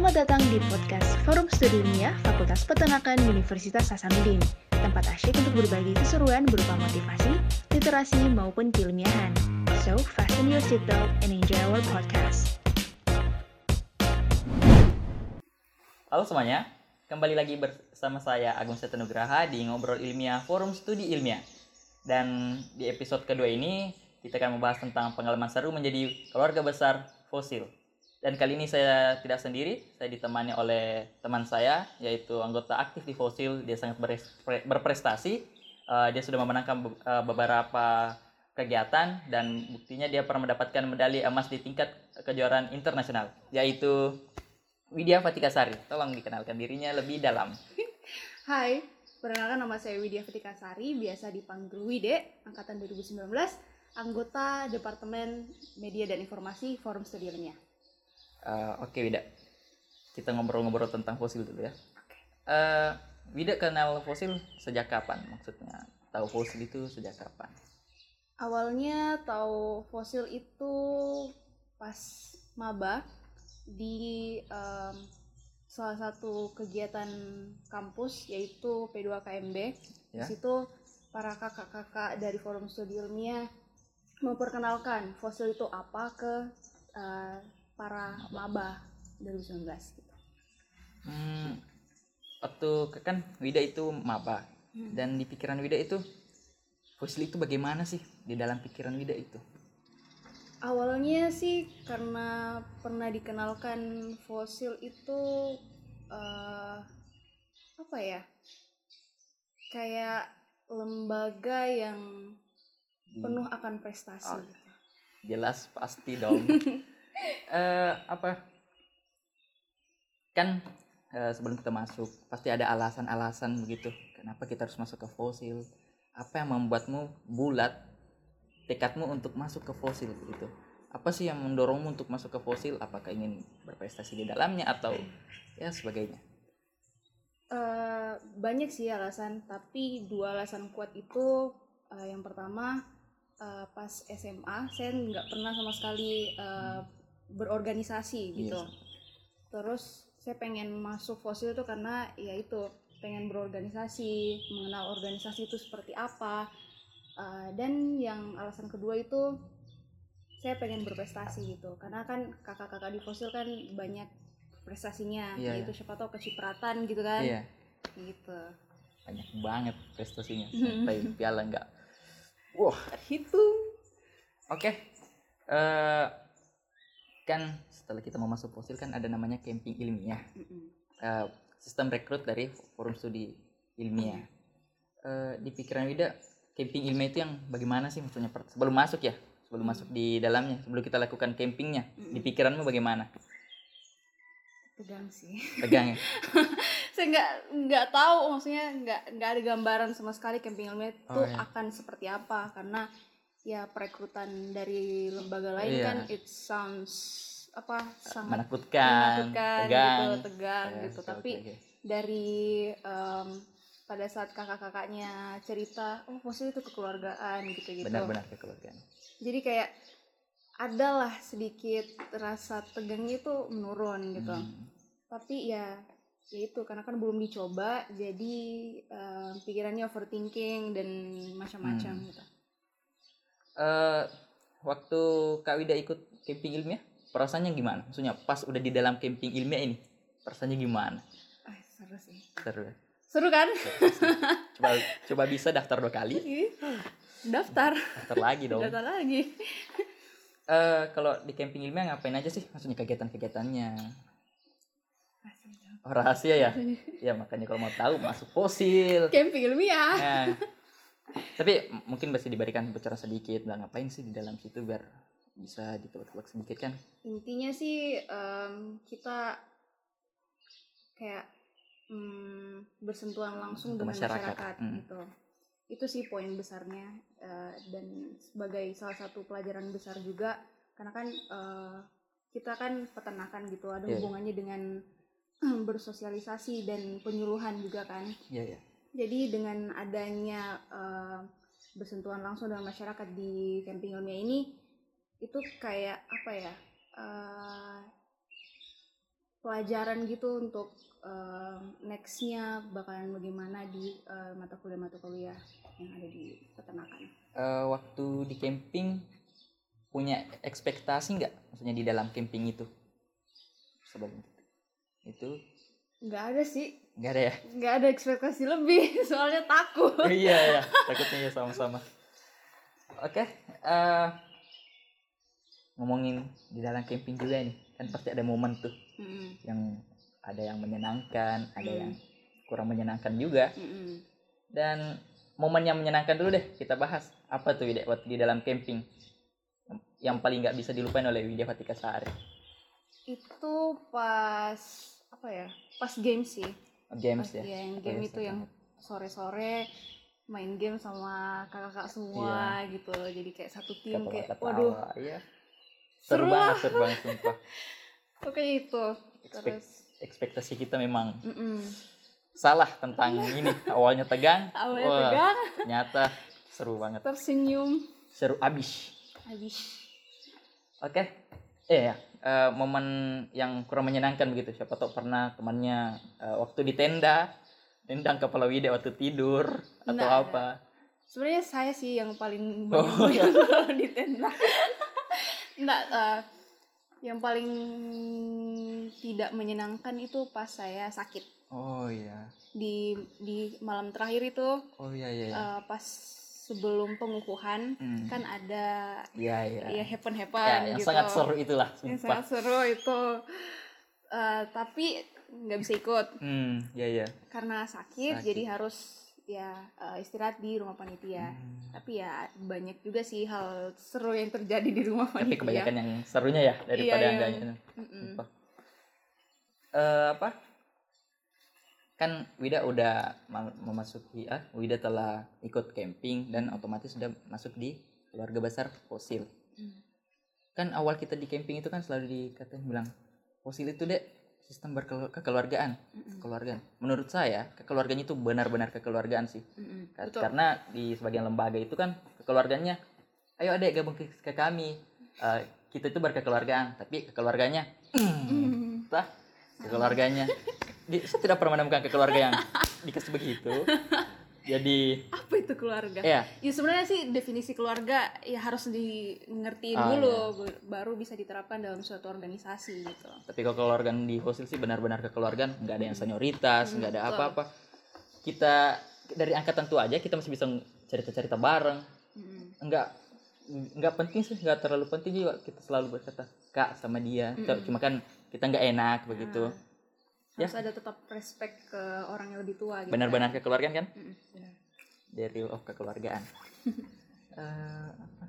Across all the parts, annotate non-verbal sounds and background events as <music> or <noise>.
Selamat datang di podcast Forum Studi Ilmiah Fakultas Peternakan Universitas Hasanuddin. Tempat asyik untuk berbagi keseruan berupa motivasi, literasi, maupun keilmiahan. So, fasten your seatbelt and enjoy our podcast. Halo semuanya, kembali lagi bersama saya Agung Setenugraha di Ngobrol Ilmiah Forum Studi Ilmiah. Dan di episode kedua ini kita akan membahas tentang pengalaman seru menjadi keluarga besar fosil. Dan kali ini saya tidak sendiri, saya ditemani oleh teman saya, yaitu anggota aktif di Fosil. Dia sangat berprestasi. Uh, dia sudah memenangkan uh, beberapa kegiatan dan buktinya dia pernah mendapatkan medali emas di tingkat kejuaraan internasional, yaitu Widya Fatikasari. Tolong dikenalkan dirinya lebih dalam. <laughs> Hai, perkenalkan nama saya Widya Fatikasari, biasa dipanggil Wide, angkatan 2019, anggota Departemen Media dan Informasi Forum Studi Ilmiah. Uh, Oke, okay, Wida. Kita ngobrol-ngobrol tentang fosil dulu ya. Uh, Wida kenal fosil sejak kapan? Maksudnya tahu fosil itu sejak kapan? Awalnya tahu fosil itu pas maba di um, salah satu kegiatan kampus yaitu P2KMB. Ya? Di situ para kakak-kakak dari Forum Studi Ilmiah memperkenalkan fosil itu apa ke uh, para maba 2019 gitu. Hmm, waktu kan Wida itu maba hmm. dan di pikiran Wida itu fosil itu bagaimana sih di dalam pikiran Wida itu? Awalnya sih karena pernah dikenalkan fosil itu uh, apa ya? Kayak lembaga yang hmm. penuh akan prestasi. Oh, jelas pasti dong. <laughs> uh, apa? Kan uh, sebelum kita masuk pasti ada alasan-alasan begitu. Kenapa kita harus masuk ke fosil? Apa yang membuatmu bulat tekadmu untuk masuk ke fosil begitu? Apa sih yang mendorongmu untuk masuk ke fosil? Apakah ingin berprestasi di dalamnya atau ya sebagainya? Uh, banyak sih alasan tapi dua alasan kuat itu uh, yang pertama uh, pas SMA saya nggak pernah sama sekali uh, berorganisasi gitu. Yes. terus saya pengen masuk fosil itu karena ya itu pengen berorganisasi mengenal organisasi itu seperti apa. Uh, dan yang alasan kedua itu saya pengen berprestasi gitu. Karena kan kakak-kakak di fosil kan banyak prestasinya. Yeah, itu yeah. siapa tahu kecipratan gitu kan. Yeah. gitu. Banyak banget prestasinya. <laughs> Sampai piala enggak wah. Hitung. Oke. Okay. uh, eh, kan setelah kita mau masuk fosil kan ada namanya camping ilmiah. Uh, sistem rekrut dari forum studi ilmiah. Uh, di pikiran Wida camping ilmiah itu yang bagaimana sih maksudnya? Sebelum masuk ya? Sebelum masuk di dalamnya sebelum kita lakukan campingnya di pikiranmu bagaimana? Tegang sih. Tegang ya? <laughs> Saya nggak nggak tahu maksudnya nggak nggak ada gambaran sama sekali camping ilmiah itu oh, iya. akan seperti apa karena ya perekrutan dari lembaga lain iya. kan it sounds apa sangat menakutkan, menakutkan tegang gitu tegang yes, gitu tapi okay. dari um, pada saat kakak-kakaknya cerita oh posisi itu kekeluargaan gitu gitu benar-benar kekeluargaan jadi kayak adalah sedikit rasa tegangnya itu menurun gitu hmm. tapi ya ya itu karena kan belum dicoba jadi um, pikirannya overthinking dan macam-macam hmm. gitu uh, waktu Kak Wida ikut camping ilmiah perasaannya gimana? Maksudnya pas udah di dalam camping ilmiah ini perasaannya gimana? Ah, seru sih. Seru. Ya? Seru kan? coba coba bisa daftar dua kali. Daftar. Daftar lagi dong. Daftar lagi. uh, kalau di camping ilmiah ngapain aja sih? Maksudnya kegiatan-kegiatannya? Oh, rahasia ya? ya makanya kalau mau tahu masuk fosil. Camping ilmiah. Nah, tapi mungkin masih diberikan bocoran sedikit lah ngapain sih di dalam situ biar bisa ditebak-tebak sedikit kan intinya sih um, kita kayak um, bersentuhan langsung dengan masyarakat, masyarakat hmm. gitu itu sih poin besarnya uh, dan sebagai salah satu pelajaran besar juga karena kan uh, kita kan peternakan gitu ada yeah. hubungannya dengan <clears throat> bersosialisasi dan penyuluhan juga kan yeah, yeah jadi dengan adanya uh, bersentuhan langsung dengan masyarakat di camping ilmiah ini itu kayak apa ya uh, pelajaran gitu untuk eh, nextnya bakalan bagaimana di eh, mata kuliah mata kuliah yang ada di peternakan. Eh, waktu di camping punya ekspektasi nggak? Maksudnya di dalam camping itu? Sebelum itu Nggak ada sih, nggak ada ya? Nggak ada ekspektasi lebih <laughs> soalnya takut. <laughs> iya ya takutnya ya sama-sama. Oke eh, ngomongin di dalam camping juga nih. Kan pasti ada momen tuh Mm-mm, yang ada yang menyenangkan ada Hmm. yang kurang menyenangkan juga. Mm-mm. dan momen yang menyenangkan dulu deh kita bahas. Apa tuh Widya waktu di dalam camping? Yang, yang paling nggak bisa dilupain oleh Widya Fatika Sari Itu pas apa ya? Pas game sih. games Pas ya ya, yang game Games itu ya. yang sore-sore main game sama kakak-kakak semua gitu. Jadi kayak satu tim kayak Ketawa-ketawa, waduh, iya seru, Seru banget seru banget sumpah <laughs> oke itu. Expect- Terus ekspektasi kita memang mm-mm. salah tentang <laughs> ini awalnya tegang awalnya wah, tegang, ternyata seru banget tersenyum, seru abis habis. oke eh ya eh, momen yang kurang menyenangkan begitu siapa tahu pernah temannya eh, waktu di tenda tendang kepala Wida waktu tidur atau Nggak apa Sebenarnya saya sih yang paling Oh, iya. <laughs> di tenda. Enggak, eh, yang paling tidak menyenangkan itu pas saya sakit oh iya di di malam terakhir itu oh iya iya iya. eh, pas sebelum pengukuhan Hmm. kan ada iya iya ya happen Ya, happen yang gitu sangat seru itulah yang sumpah sangat seru itu Eh, tapi nggak bisa ikut hmm iya iya karena sakit, Sakit. jadi harus ya eh, istirahat di rumah panitia Hmm. tapi ya banyak juga sih hal seru yang terjadi di rumah tapi panitia kebanyakan yang serunya ya daripada Iya, yang iya. enggaknya Mm-mm. Sumpah. Eh, apa kan Wida udah ma- memasuki ah Wida telah ikut camping dan otomatis sudah masuk di keluarga besar fosil Hmm. kan awal kita di camping itu kan selalu dikatain bilang fosil itu dek sistem berkekeluargaan Mm-mm. keluarga menurut saya kekeluarganya itu benar-benar kekeluargaan sih Betul. karena di sebagian lembaga itu kan kekeluarganya ayo adek gabung ke, ke kami Eh, kita itu berkekeluargaan tapi kekeluarganya Mm. entah kekeluarganya <laughs> Di- saya tidak pernah menemukan kekeluarga yang <laughs> dikasih begitu. Jadi apa itu keluarga? Ya ya sebenarnya sih definisi keluarga ya harus di ngertiin Ah, dulu iya. baru bisa diterapkan dalam suatu organisasi gitu. Tapi kalau kekeluargaan di fosil sih benar-benar kekeluargaan nggak ada yang senioritas nggak ada Betul. apa-apa. Kita dari angkatan tua aja kita masih bisa cerita-cerita bareng. Mm-mm. nggak nggak penting sih nggak terlalu penting juga kita selalu berkata kak sama dia. Mm-mm. cuma kan kita nggak enak begitu Ya. harus ada tetap respect ke orang yang lebih tua gitu benar-benar kan. kekeluargaan kan the real of kekeluargaan <laughs> apa?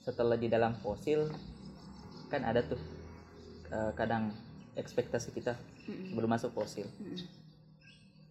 setelah di dalam fosil kan ada tuh eh, kadang ekspektasi kita Mm-mm. sebelum masuk fosil Mm-mm.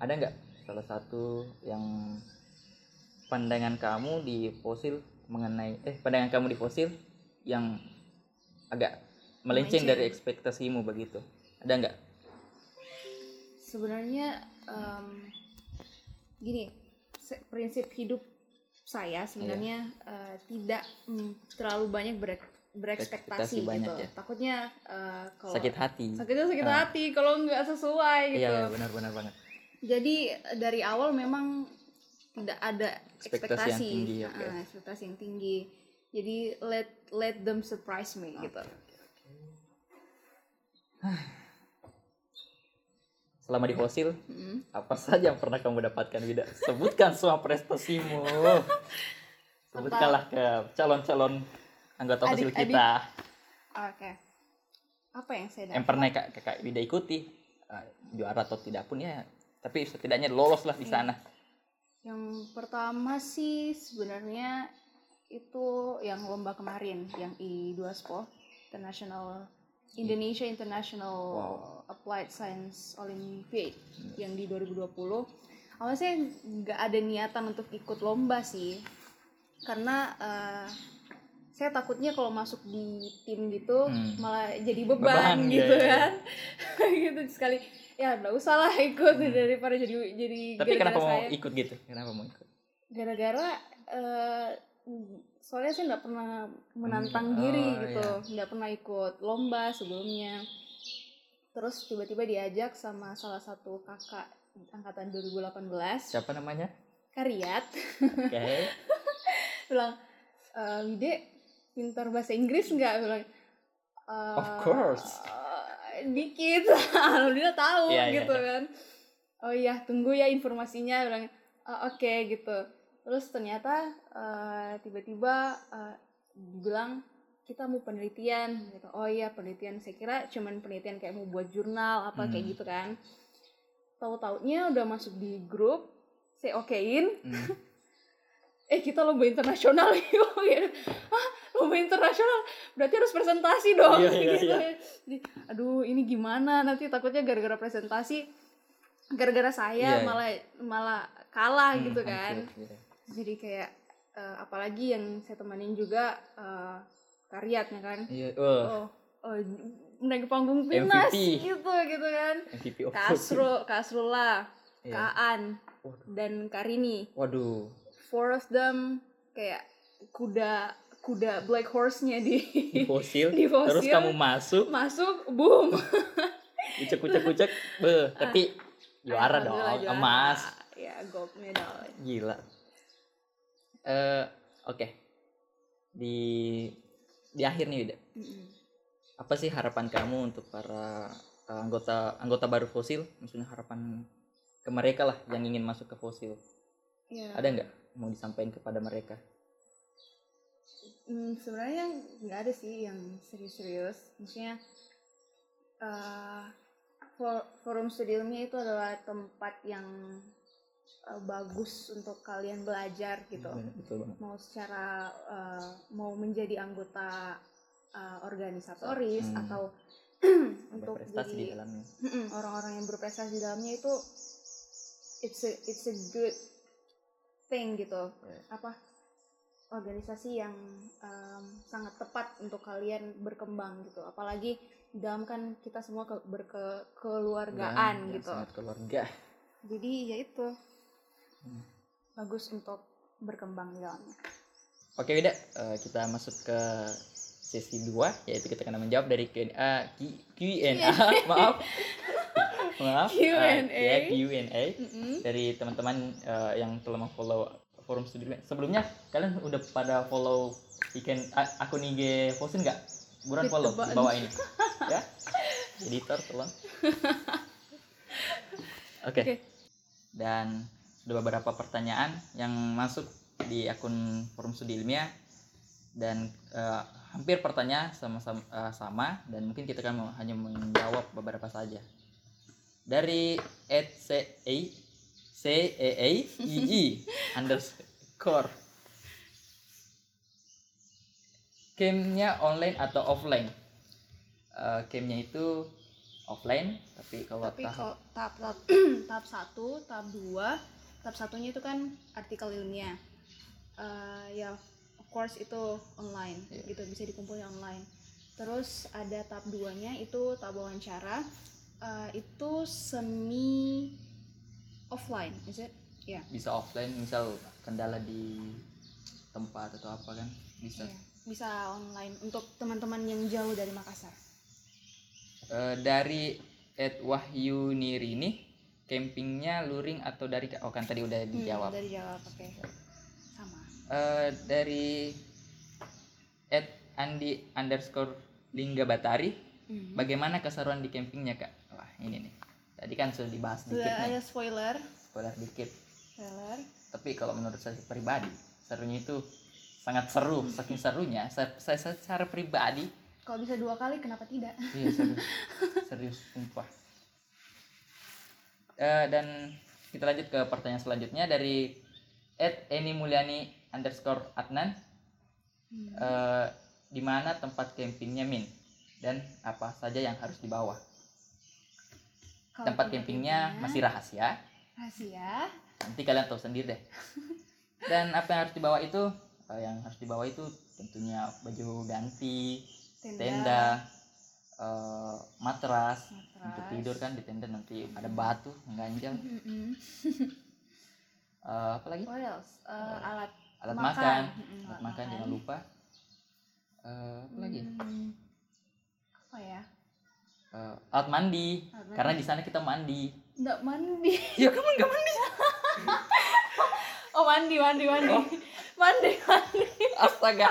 ada nggak salah satu yang pandangan kamu di fosil mengenai eh pandangan kamu di fosil yang agak melenceng Melenceng. dari ekspektasimu begitu. Ada nggak? Sebenarnya em, gini se- prinsip hidup saya sebenarnya eh, tidak mm, terlalu banyak berek- Ekspektasi berekspektasi banyak gitu. ya. takutnya eh, kalau sakit hati. sakitnya sakit Ah. hati kalau nggak sesuai gitu. iya benar-benar banget. Jadi dari awal memang tidak ada Ekspektasi yang ekspektasi. tinggi, oke. Ah, ekspektasi yang tinggi jadi let let them surprise me gitu. <sighs> Selama di fosil Mm. apa saja yang pernah kamu dapatkan Wida? Sebutkan semua prestasimu. <laughs> Sebutkanlah ke calon-calon anggota fosil kita. Oke. Apa yang saya yang dapat? Pernah kak kakak Wida ikuti. Eh, juara atau tidak pun ya tapi setidaknya lolos lah di Iya. sana. Yang pertama sih sebenarnya itu yang lomba kemarin yang I2SPO International Indonesia International Wow. Applied Science Olympiad yang di 2020. Awalnya saya nggak ada niatan untuk ikut lomba sih karena eh, saya takutnya kalau masuk di tim gitu Hmm. malah jadi beban, Beban, gitu iya, iya. kan <laughs> gitu sekali ya nggak usah lah ikut daripada jadi jadi Hmm. tapi gara-gara kenapa mau saya ikut gitu kenapa mau ikut gara-gara eh, soalnya saya nggak pernah menantang Hmm, diri oh, gitu. nggak pernah ikut lomba sebelumnya. Terus tiba-tiba diajak sama salah satu kakak angkatan 2018 siapa namanya? Karyat oke. <laughs> Bilang e, Wide pintar bahasa Inggris nggak? Bilang "Eh, Of course. eh, dikit. <laughs> Alhamdulillah tahu Iya, iya, gitu iya. kan. Oh iya tunggu ya informasinya. Bilang "Ah, oke gitu terus ternyata eh, tiba-tiba eh, bilang kita mau penelitian gitu oh iya penelitian saya kira cuman penelitian kayak mau buat jurnal apa kayak Hmm. gitu kan tahu-taunya udah masuk di grup saya okein Hmm. <laughs> eh kita lomba internasional <laughs> yuk gitu. Hah, lomba internasional berarti harus presentasi dong Iya, iya, gitu. iya. Jadi, aduh ini gimana nanti takutnya gara-gara presentasi gara-gara saya Iya, iya. malah malah kalah Hmm, gitu kan hancur, iya. Jadi kayak eh, apalagi yang saya temanin juga eh, karyatnya kan? Iya oh oh oh naik panggung pinas MVP. gitu gitu kan? MVP of Kasro <laughs> Kasrullah Iya. Kaan Waduh. dan Karini. Waduh. Four of them kayak kuda kuda black horse-nya di di fosil, <laughs> Di fosil. terus kamu masuk? Masuk boom. <laughs> Kucek kucek kucek beh tapi juara dong juara. emas. Ya gold medal gila eh oke. Di di akhir nih Wida. Apa sih harapan kamu untuk para eh, anggota anggota baru fosil? Maksudnya harapan ke mereka lah yang ingin masuk ke fosil. Ya. Ada nggak mau disampaikan kepada mereka? Hmm, sebenarnya nggak ada sih yang serius-serius. Maksudnya eh, for- forum studi ilmiah itu adalah tempat yang eh, bagus untuk kalian belajar gitu. Bener, betul banget. Mau secara eh, mau menjadi anggota eh, organisatoris Hmm. atau <clears throat> untuk jadi orang-orang yang berprestasi di dalamnya itu it's a it's a good thing gitu. Ya. apa? Organisasi yang um, sangat tepat untuk kalian berkembang gitu. Apalagi dalam kan kita semua ke, berkekeluargaan Dan gitu. sangat keluarga. Jadi ya itu Hmm. bagus untuk berkembang di dalamnya. Oke Wida, eh, kita masuk ke sesi 2 yaitu kita akan menjawab dari Q&A Q&A <laughs> maaf. Maaf. Q&A. eh, ya, Q&A Mm-mm. dari teman-teman eh, yang telah memfollow forum studi sebelumnya kalian udah pada follow ikan akun IG Fosin nggak? Buruan Di follow di bawah ini. Ya? Editor tolong. <laughs> Oke. Oke. dan sudah beberapa pertanyaan yang masuk di akun forum studi ilmiah. Dan eh, hampir pertanyaan sama-sama eh, sama dan mungkin kita kan mau- hanya menjawab beberapa saja. Dari at c e a i i <laughs> underscore. Campnya online atau offline? Eh, campnya itu offline tapi kalau tapi tahap kalau tahap tahap <clears throat> tahap satu tahap dua tahap satunya itu kan artikel ilmiah. Eh, ya of course itu online Iya. gitu bisa dikumpulin online. Terus ada tahap duanya itu tahap wawancara. Eh, itu semi offline is it? Ya bisa offline misal kendala di tempat atau apa kan bisa. Iya, bisa online untuk teman-teman yang jauh dari Makassar. Eh, dari Ed Wahyu Nirini campingnya luring atau dari oh kan tadi udah Hmm, dijawab. dari jawab oke. Sama. Eh, dari Ed Andi underscore Lingga Batari Mhm. bagaimana keseruan di campingnya kak? Wah ini nih. Tadi kan sudah dibahas dikit sudah nih. ada spoiler. Spoiler dikit. Spoiler. Tapi kalau menurut saya pribadi serunya itu sangat seru saking serunya. Saya, saya secara pribadi kalau bisa dua kali kenapa tidak? Iya serius, <laughs> serius sumpah. Eh, dan kita lanjut ke pertanyaan selanjutnya dari Ed Eni Mulyani underscore Adnan. Hmm. Eh, di mana tempat campingnya Min dan apa saja yang harus dibawa. Kalau Tempat campingnya masih rahasia. rahasia Nanti kalian tahu sendiri deh. <laughs> Dan apa yang harus dibawa itu? eh, yang harus dibawa itu tentunya baju ganti, tenda, tenda, eh, matras, matras. Tidur kan di tenda nanti ada batu ganjal Mm-mm. <laughs> Eh, apa lagi? What else? Uh, alat alat makan. makan, Mm-mm, alat makan. jangan lupa. Eh, apa lagi? Hmm, apa ya? Eh, alat mandi. Alat mandi. karena di sana kita mandi. Nggak mandi. <laughs> Ya kamu nggak mandi. <laughs> Oh mandi mandi mandi. Oh. mandi mandi. Astaga.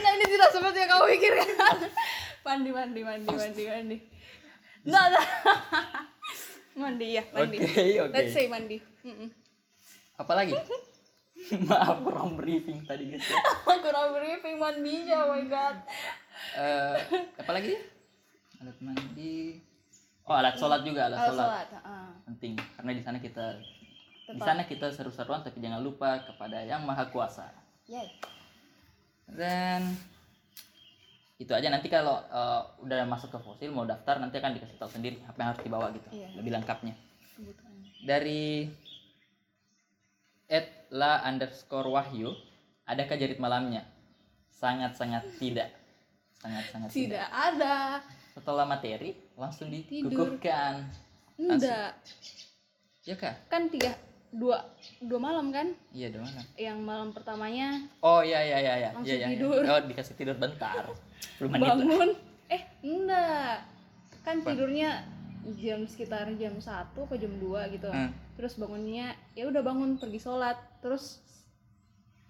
Nah ini tidak seperti yang kamu pikirkan mandi mandi mandi mandi mandi. Nggak nggak. <laughs> mandi ya mandi. Oke oke. Let's say mandi. Mm-mm. apa lagi? <laughs> Maaf kurang briefing tadi guys. Ya. <laughs> kurang briefing mandinya oh my god. Eh, apa lagi? Alat mandi. Oh alat sholat juga alat Alat sholat. sholat ah. penting karena di sana kita di sana kita seru-seruan tapi jangan lupa kepada yang maha kuasa. Yay. dan itu aja. Nanti kalau eh, udah masuk ke fosil mau daftar nanti akan dikasih tahu sendiri apa yang harus dibawa gitu. Iya. lebih lengkapnya. Kebutuhan dari at la underscore wahyu adakah jarit malamnya? Sangat sangat tidak. Sangat sangat tidak, tidak ada. Setelah materi langsung Tidur. dikukuhkan. Enggak. Ya kak kan tiga dua dua malam kan? Iya dong Anak. yang malam pertamanya oh iya iya iya. Iya Langsung iya, iya. tidur. oh dikasih tidur bentar <laughs> 10 menit lah. bangun <laughs> eh enggak kan Apa? tidurnya jam sekitar jam satu ke jam 2 gitu Hmm. terus bangunnya ya udah bangun pergi sholat terus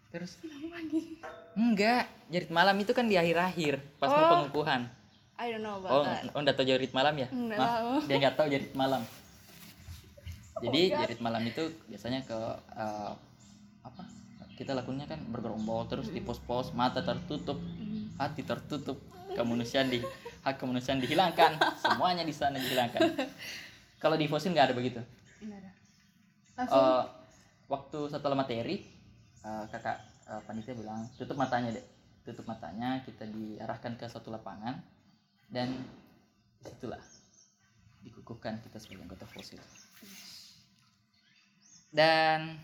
terus lagi enggak jarit malam itu kan di akhir-akhir pas mau Oh. pengukuhan I don't know oh about that oh tahu jarit malam ya Enggak Maaf, tahu. dia nggak tahu jarit malam <laughs> jadi God. jarit malam itu biasanya ke eh, apa kita lakukannya kan bergerombol terus di pos-pos mata tertutup hati tertutup kemanusiaan di hak kemanusiaan dihilangkan <laughs> semuanya di sana dihilangkan. Kalau di fosil nggak ada begitu? Eh, waktu setelah materi eh, kakak eh, panitia bilang tutup matanya deh tutup matanya kita diarahkan ke suatu lapangan dan di situlah dikukuhkan kita sebagai anggota fosil. Dan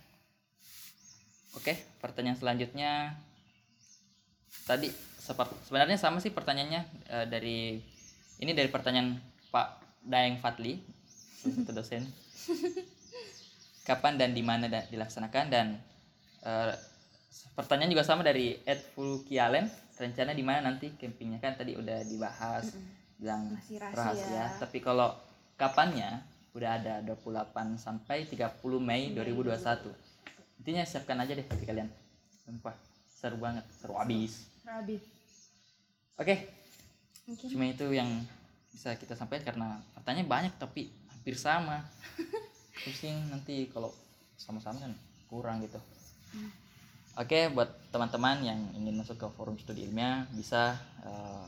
oke pertanyaan selanjutnya. Tadi sebenarnya sama sih pertanyaannya eh, dari ini dari pertanyaan Pak Daeng Fatli satu dosen. <laughs> Kapan dan di mana da- dilaksanakan dan eh, pertanyaan juga sama dari Ed Fulkialen. Rencana di mana nanti campingnya? Kan tadi udah dibahas bilang Masih rahasia. rahasia. Tapi kalau kapannya? Udah ada 28 sampai 30 Mei 2021 intinya siapkan aja deh bagi kalian. Sumpah seru banget seru abis. Rabi oke. Mungkin. Cuma itu yang bisa kita sampaikan karena pertanyaan banyak tapi hampir sama. <laughs> Pusing nanti kalau sama-sama kan kurang gitu. Oke buat teman-teman yang ingin masuk ke forum studi ilmiah bisa eh,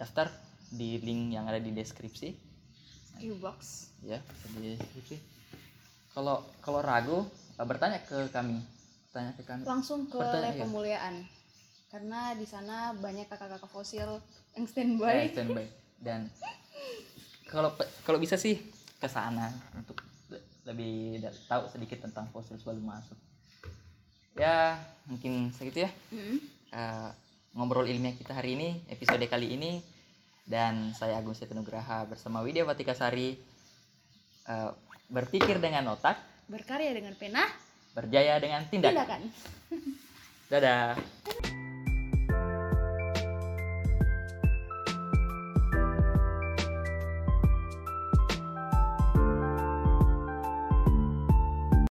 daftar di link yang ada di deskripsi. Box ya bisa di deskripsi. Kalau kalau ragu bertanya ke kami. Tanya ke kami. Langsung ke Pertanyaan, lab iya. pemuliaan karena di sana banyak kakak-kakak fosil yang Ya, standby. standby. Dan kalau kalau bisa sih ke sana untuk le- lebih tahu sedikit tentang fosil sebelum masuk. Ya mungkin segitu ya. Mm. eh, ngobrol ilmiah kita hari ini episode kali ini. Dan saya Agung Setia Nugraha bersama Widya Vatikasari eh, berpikir dengan otak berkarya dengan pena. Berjaya dengan tindakan. Tindakan. Dadah <laughs>